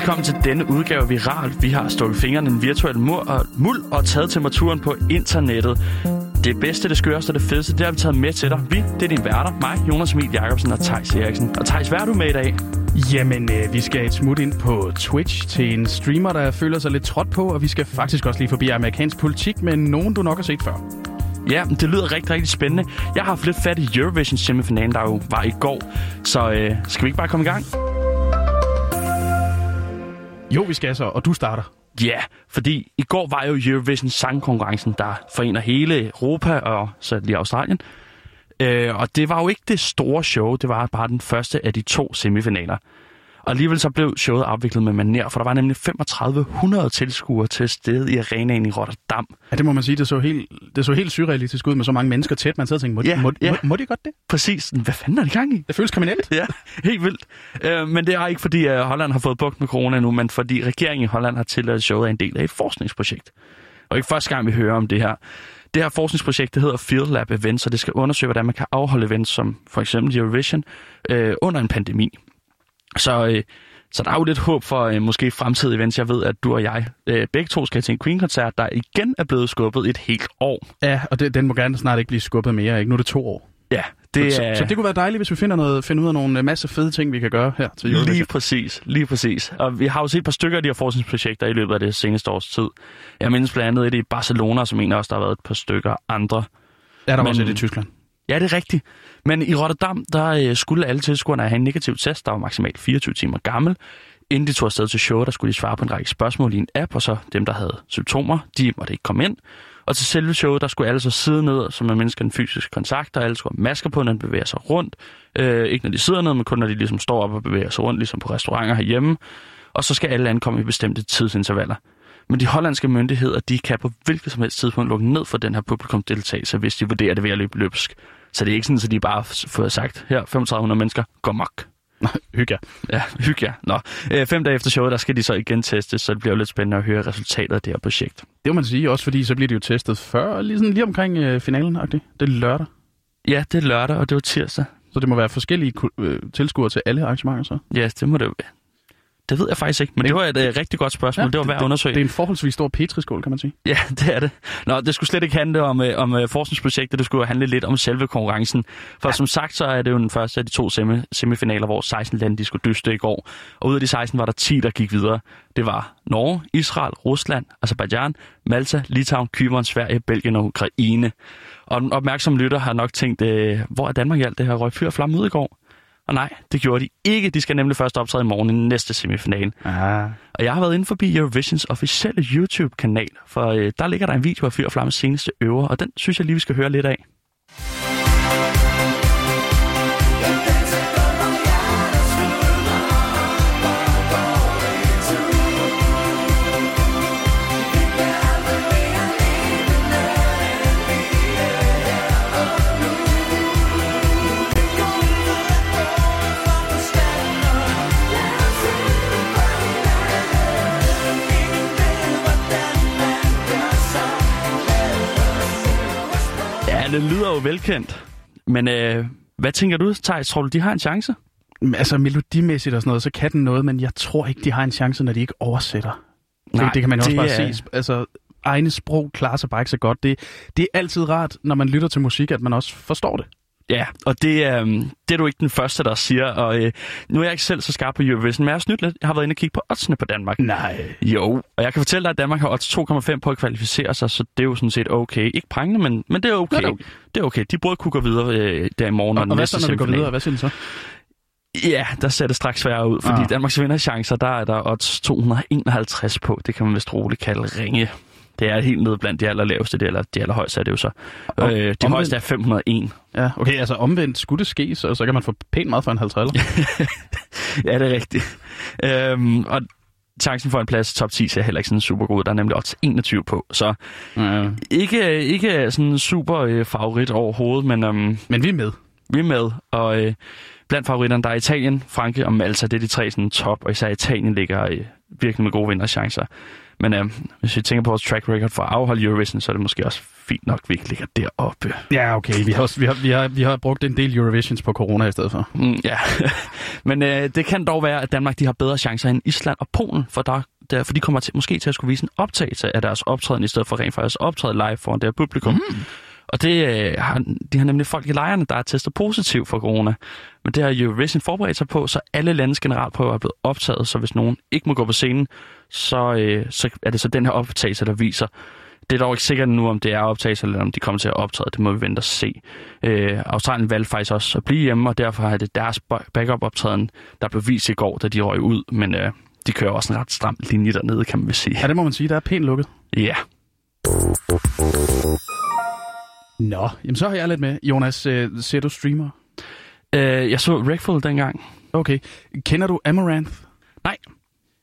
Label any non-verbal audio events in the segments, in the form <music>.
velkommen til denne udgave Viral. Vi har stukket fingrene i en virtuel mur og muld og taget temperaturen på internettet. Det bedste, det skørste og det fedeste, det har vi taget med til dig. Vi, det er din værter, mig, Jonas Emil Jacobsen og Thijs Eriksen. Og Thijs, hvad er du med i dag? Jamen, øh, vi skal et smut ind på Twitch til en streamer, der føler sig lidt trådt på, og vi skal faktisk også lige forbi amerikansk politik med nogen, du nok har set før. Ja, det lyder rigtig, rigtig spændende. Jeg har haft lidt fat i Eurovision semifinalen, der jo var i går. Så øh, skal vi ikke bare komme i gang? Jo, vi skal så, og du starter. Ja, yeah, fordi i går var jo Eurovision sangkonkurrencen, der forener hele Europa og så lige Australien. Øh, og det var jo ikke det store show, det var bare den første af de to semifinaler. Og alligevel så blev showet afviklet med maner, for der var nemlig 3500 tilskuere til stede i arenaen i Rotterdam. Ja, det må man sige. Det så helt, det så helt surrealistisk ud med så mange mennesker tæt. Man sad og tænkte, må, Ja, må, ja. må, må de godt det? Præcis. Hvad fanden er de i gang i? Det føles kriminelt. Ja, helt vildt. Øh, men det er ikke fordi, at Holland har fået bugt med corona nu, men fordi regeringen i Holland har tilladt showet er en del af et forskningsprojekt. Og ikke første gang, vi hører om det her. Det her forskningsprojekt, det hedder Field Lab Events, og det skal undersøge, hvordan man kan afholde events som for eksempel Eurovision øh, under en pandemi. Så, øh, så der er jo lidt håb for øh, måske fremtidige events. Jeg ved, at du og jeg øh, begge to skal til en Queen-koncert, der igen er blevet skubbet et helt år. Ja, og det, den må gerne snart ikke blive skubbet mere. Ikke? Nu er det to år. Ja, det så, er... så det kunne være dejligt, hvis vi finder, noget, finder ud af nogle øh, masse fede ting, vi kan gøre her til Eurovision. Lige præcis, lige præcis. Og vi har jo set et par stykker af de her forskningsprojekter i løbet af det seneste års tid. Jeg mindes blandt andet et i Barcelona, som en også, der har været et par stykker andre. Ja, der var Men- også et i Tyskland. Ja, det er rigtigt. Men i Rotterdam, der øh, skulle alle tilskuerne have en negativ test, der var maksimalt 24 timer gammel. Inden de tog afsted til show, der skulle de svare på en række spørgsmål i en app, og så dem, der havde symptomer, de måtte ikke komme ind. Og til selve showet, der skulle alle så sidde ned, som man mennesker en fysisk kontakt, og alle skulle have masker på, når de bevæger sig rundt. Øh, ikke når de sidder ned, men kun når de ligesom står op og bevæger sig rundt, ligesom på restauranter herhjemme. Og så skal alle ankomme i bestemte tidsintervaller. Men de hollandske myndigheder, de kan på hvilket som helst tidspunkt lukke ned for den her publikumdeltagelse, hvis de vurderer det ved at løbe løbsk. Så det er ikke sådan, at de bare har fået sagt, her 3500 mennesker, gå mok. <laughs> Hygge. Ja, <laughs> hygge jer. Nå, øh, fem dage efter showet, der skal de så igen testes, så det bliver jo lidt spændende at høre resultatet af det her projekt. Det må man sige, også fordi så bliver de jo testet før, lige, sådan, lige omkring øh, finalen -agtigt. Det er lørdag. Ja, det er lørdag, og det var tirsdag. Så det må være forskellige øh, tilskuere til alle arrangementer så. Ja, det må det jo være. Det ved jeg faktisk ikke, men det var et øh, rigtig godt spørgsmål. Ja, det var værd at undersøge. Det er en forholdsvis stor petriskål, kan man sige. Ja, <laughs> det er det. Nå, det skulle slet ikke handle om, øh, om øh, forskningsprojektet, det skulle handle lidt om selve konkurrencen. For ja. som sagt, så er det jo den første af de to semi- semifinaler, hvor 16 lande de skulle dyste i går. Og ud af de 16 var der 10, der gik videre. Det var Norge, Israel, Rusland, Azerbaijan, Malta, Litauen, Kypern, Sverige, Belgien og Ukraine. Og den opmærksomme lytter har nok tænkt, øh, hvor er Danmark i alt det her røg fyr og flamme ud i går? Og nej, det gjorde de ikke. De skal nemlig først optræde i morgen i næste semifinale. Ah. Og jeg har været inde forbi Eurovisions officielle YouTube-kanal, for øh, der ligger der en video af Fyr og Flammes seneste øver, og den synes jeg lige, vi skal høre lidt af. Det lyder jo velkendt. Men øh, hvad tænker du, Thijs? Tror du, de har en chance? Men Altså melodimæssigt og sådan noget, så kan den noget, men jeg tror ikke, de har en chance, når de ikke oversætter. Nej, det, det kan man jo også bare er- se. Altså, egne sprog klarer sig bare ikke så godt. Det, det er altid rart, når man lytter til musik, at man også forstår det. Ja, og det, øh, det er du ikke den første, der siger. Og øh, nu er jeg ikke selv så skarp på Eurovision, men jeg har snydt lidt. Jeg har været inde og kigge på oddsene på Danmark. Nej. Jo, og jeg kan fortælle dig, at Danmark har odds 2,5 på at kvalificere sig, så det er jo sådan set okay. Ikke prangende, men, men det er okay. Det er okay. Det er okay. De burde kunne gå videre øh, der i morgen Og, og, og hvad så, når vi går videre? Hvad siger du så? Ja, der ser det straks sværere ud, fordi ah. Danmarks vinderchancer, der er der odds 251 på. Det kan man vist roligt kalde ringe. Det er helt nede blandt de allerlaveste, det eller de allerhøjeste er det jo så. Øh, de omvendt- højeste er 501. Ja, okay, altså omvendt skulle det ske, så, så kan man få pænt meget for en halv triller. <laughs> Ja, det er rigtigt. Øhm, og chancen for en plads i top 10 ser heller ikke sådan super god. Der er nemlig odds 21 på. Så ja. ikke, ikke sådan super øh, favorit overhovedet, men øhm, Men vi er med. vi er med. Og øh, blandt favoritterne, der er Italien, Frankrig og Malta. Det er de tre sådan top, og især Italien ligger øh, virkelig med gode vinderchancer. Men øh, hvis vi tænker på vores track record for at afholde Eurovision, så er det måske også fint nok, at vi ikke ligger deroppe. Ja, okay. Vi har, også, vi, har, vi, har, vi har brugt en del Eurovisions på corona i stedet for. Mm, ja, <laughs> men øh, det kan dog være, at Danmark de har bedre chancer end Island og Polen, for, der, der, for de kommer til, måske til at skulle vise en optagelse af deres optræden, i stedet for rent faktisk optræde live foran deres publikum. Mm. Og det øh, har, de har nemlig folk i lejrene, der er testet positiv for corona. Men det har Eurovision forberedt sig på, så alle landes generalprøver er blevet optaget, så hvis nogen ikke må gå på scenen, så, øh, så er det så den her optagelse, der viser. Det er dog ikke sikkert nu, om det er optagelse, eller om de kommer til at optræde. Det må vi vente og se. Øh, Australien valgte faktisk også at blive hjemme, og derfor er det deres backup-optræden, der blev vist i går, da de røg ud. Men øh, de kører også en ret stram linje dernede, kan man vel sige. Ja, det må man sige. Der er pænt lukket. Ja. Nå, jamen så har jeg lidt med. Jonas, øh, ser du streamer? Øh, jeg så Wreckful dengang. Okay. Kender du Amaranth? Nej.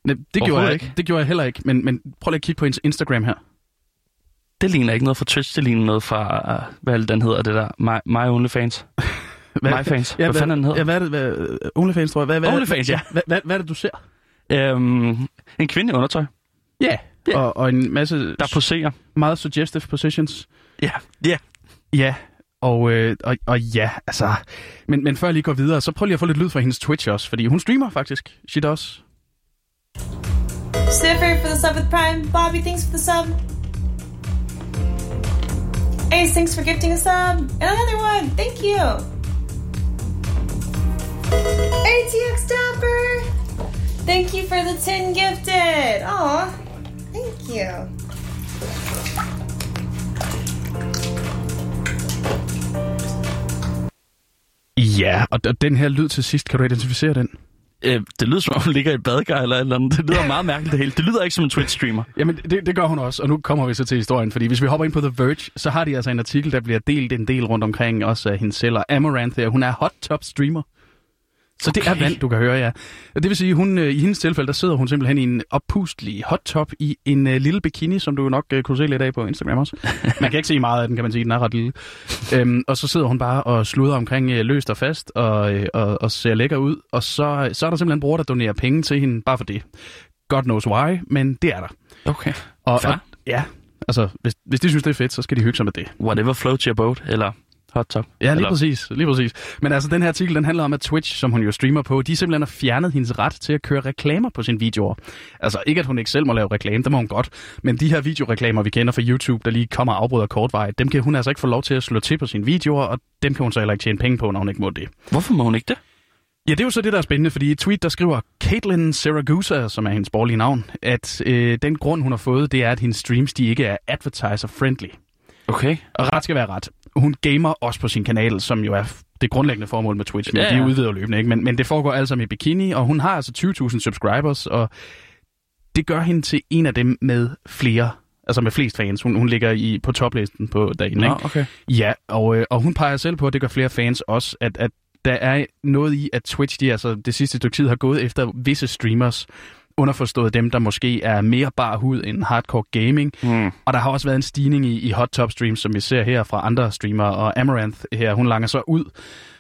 Nej det gjorde jeg ikke. Det gjorde jeg heller ikke, men, men prøv lige at kigge på hendes Instagram her. Det ligner ikke noget fra Twitch, det ligner noget fra, uh, hvad den hedder, det der, My, My OnlyFans. <laughs> Hvad, My Fans. Ja, hvad, hvad fanden den hedder? Ja, hvad er det? Hvad, OnlyFans, tror jeg. Hvad, hvad, OnlyFans, ja. Hvad, hvad, hvad er det, du ser? Øhm, en kvinde i undertøj. Ja, Ja. og, og en masse Der poserer. meget suggestive positions. Ja, ja. Ja, og, øh, og, og ja, altså... Men, men før jeg lige går videre, så prøv lige at få lidt lyd fra hendes Twitch også, fordi hun streamer faktisk. She does. Sniffer for the sub with Prime. Bobby, thanks for the sub. Ace, thanks for gifting a sub. And another one. Thank you. ATX Dapper. Thank you for the 10 gifted. Ja, og, og den her lyd til sidst, kan du identificere den? Øh, det lyder som om, hun ligger i badekar eller et eller andet. Det lyder meget mærkeligt det hele. Det lyder ikke som en Twitch-streamer. Jamen, det, det gør hun også, og nu kommer vi så til historien, fordi hvis vi hopper ind på The Verge, så har de altså en artikel, der bliver delt en del rundt omkring, også af hende selv, og Amaranth her, hun er hot top streamer. Så okay. det er vand, du kan høre, ja. Og det vil sige, hun, øh, i hendes tilfælde, der sidder hun simpelthen i en oppustelig hot top i en uh, lille bikini, som du nok uh, kunne se lidt af på Instagram også. Man kan ikke se meget af den, kan man sige, den er ret lille. Øhm, og så sidder hun bare og sluder omkring uh, løst og fast, og, uh, og, og ser lækker ud. Og så, så er der simpelthen bruger, der donerer penge til hende, bare for det. God knows why, men det er der. Okay. Og, Fair. og ja, altså, hvis, hvis de synes, det er fedt, så skal de hygge sig med det. Whatever floats your boat, eller hot top. Ja, lige eller... præcis, lige præcis. Men altså, den her artikel, den handler om, at Twitch, som hun jo streamer på, de simpelthen har fjernet hendes ret til at køre reklamer på sine videoer. Altså, ikke at hun ikke selv må lave reklame, det må hun godt. Men de her videoreklamer, vi kender fra YouTube, der lige kommer og afbryder kortvarigt, dem kan hun altså ikke få lov til at slå til på sine videoer, og dem kan hun så heller ikke tjene penge på, når hun ikke må det. Hvorfor må hun ikke det? Ja, det er jo så det, der er spændende, fordi i et tweet, der skriver Caitlin Saragusa, som er hendes borgerlige navn, at øh, den grund, hun har fået, det er, at hendes streams, de ikke er advertiser-friendly. Okay. Og ret skal være ret. Hun gamer også på sin kanal, som jo er det grundlæggende formål med Twitch, men Ja, ja, de udvider løbende, ikke? Men, men det foregår alt sammen i bikini, og hun har altså 20.000 subscribers, og det gør hende til en af dem med flere, altså med flest fans. Hun, hun ligger i, på toplisten på dagen, Nå, ikke? okay. Ja, og, øh, og hun peger selv på, at det gør flere fans også, at, at der er noget i, at Twitch, de altså det sidste stykke tid har gået efter visse streamers, underforstået dem, der måske er mere bar hud end hardcore gaming. Mm. Og der har også været en stigning i, i hot top streams, som vi ser her fra andre streamere. Og Amaranth her, hun langer så ud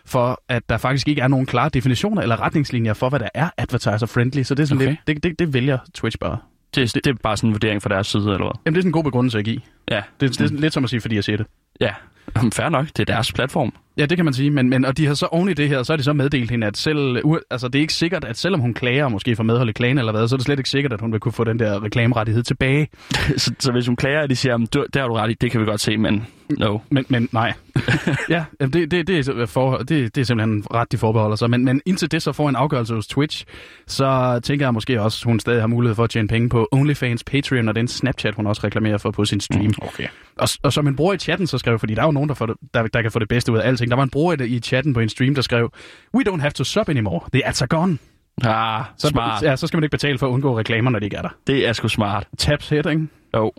for, at der faktisk ikke er nogen klare definitioner eller retningslinjer for, hvad der er advertiser-friendly. Så det er sådan Okay. lidt, det, det, det vælger Twitch bare. Det, det, det er bare sådan en vurdering fra deres side, eller hvad? Jamen, det er sådan en god begrundelse at give. Ja. Det, det er lidt som at sige, fordi jeg siger det. Ja. Jamen, Fair nok. Det er deres platform. Ja, det kan man sige, men, men og de har så oven i det her, så har de så meddelt hende, at selv, u- altså det er ikke sikkert, at selvom hun klager, og måske får medhold i klagen eller hvad, så er det slet ikke sikkert, at hun vil kunne få den der reklamerettighed tilbage. <laughs> så, så hvis hun klager, og de siger, "Jamen, du, der har du ret i, det kan vi godt se, men no. Men, men nej. <laughs> ja, det, det, det, er for, det, det er simpelthen ret, de forbeholder sig. Men, men indtil det så får en afgørelse hos Twitch, så tænker jeg måske også, at hun stadig har mulighed for at tjene penge på OnlyFans, Patreon og den Snapchat, hun også reklamerer for på sin stream. Okay. Og, og som en bruger i chatten så skrev, fordi der er jo nogen, der, får det, der, der kan få det bedste ud af alting. Der var en bruger i, i chatten på en stream, der skrev, We don't have to sub anymore. The ads are gone. Ah, Så, smart. Ja, så skal man ikke betale for at undgå reklamer, når de ikke er der. Det er sgu smart. Tabs hit, ikke? Jo.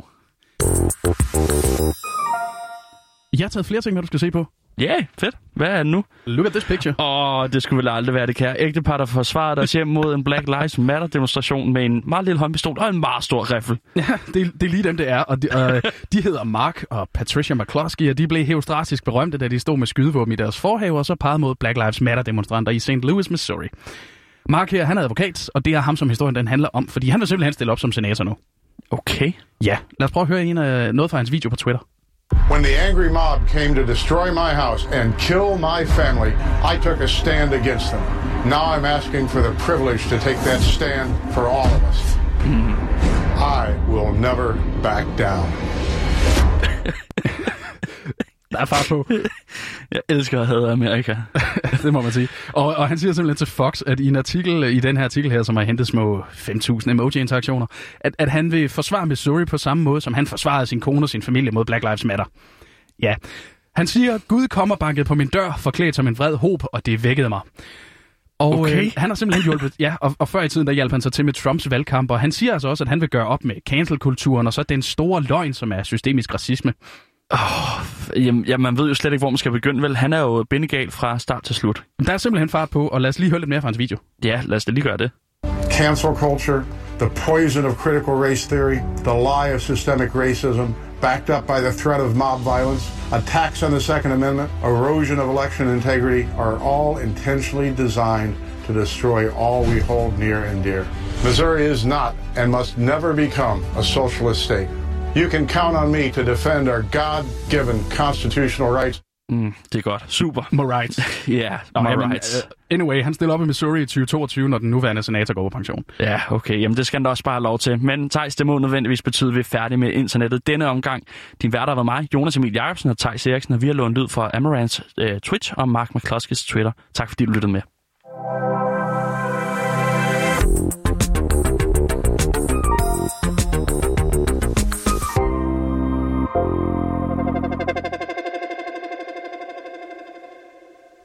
Jeg har taget flere ting, hvad du skal se på. Ja, yeah, fedt. Hvad er det nu? Look at this picture. Åh, oh, det skulle vel aldrig være det kære ægtepar, der forsvarede deres hjem mod en Black Lives Matter-demonstration med en meget lille håndpistol og en meget stor riffel. Ja, det, det er lige dem, det er. Og de, øh, de hedder Mark og Patricia McCloskey, og de blev heostratisk berømte, da de stod med skydevåben i deres forhave, og så pegede mod Black Lives Matter-demonstranter i St. Louis, Missouri. Mark her, han er advokat, og det er ham, som historien den handler om, fordi han vil simpelthen stille op som senator nu. Okay. Ja, lad os prøve at høre en, uh, noget fra hans video på Twitter. When the angry mob came to destroy my house and kill my family, I took a stand against them. Now I'm asking for the privilege to take that stand for all of us. Mm-hmm. I will never back down. <laughs> Der er far på. <laughs> Jeg elsker at have Amerika. <laughs> det må man sige. Og, og han siger simpelthen til Fox, at i en artikel, i den her artikel her, som har hentet små 5.000 emoji-interaktioner, at, at han vil forsvare Missouri på samme måde, som han forsvarede sin kone og sin familie mod Black Lives Matter. Ja. Han siger, Gud kommer banket på min dør, forklædt som en vred hob, og det vækkede mig. Og Okay. øh, han har simpelthen hjulpet, <laughs> ja, og, og før i tiden, der hjalp han sig til med Trumps valgkamp, og han siger altså også, at han vil gøre op med cancelkulturen, og så den store løgn, som er systemisk racisme. Jamen, ja, man ved jo slet ikke, hvor man skal begynde, vel? Han er jo bindegal fra start til slut. Der er simpelthen fart på, og lad os lige høre lidt mere fra hans video. Ja, lad os da lige gøre det. Cancel culture, the poison of critical race theory, the lie of systemic racism, backed up by the threat of mob violence, attacks on the Second Amendment, erosion of election integrity are all intentionally designed to destroy all we hold near and dear. Missouri is not and must never become a socialist state. You can count on me to defend our God given constitutional rights. Mm, det er godt. Super. Morite. <laughs> Ja, Nå, my jamen, rights. øh, anyway, han stiller op i Missouri i 2022, når den nuværende senator går på pension. Ja, okay. Jamen, det skal han da også bare have lov til. Men Thijs, det må nødvendigvis betyde, at vi er færdige med internettet denne omgang. Din værter var mig, Jonas Emil Jacobsen og Thijs Eriksen, og vi har lånt ud fra Amarants øh, Twitch og Mark McCluskey's Twitter. Tak fordi du lyttede med.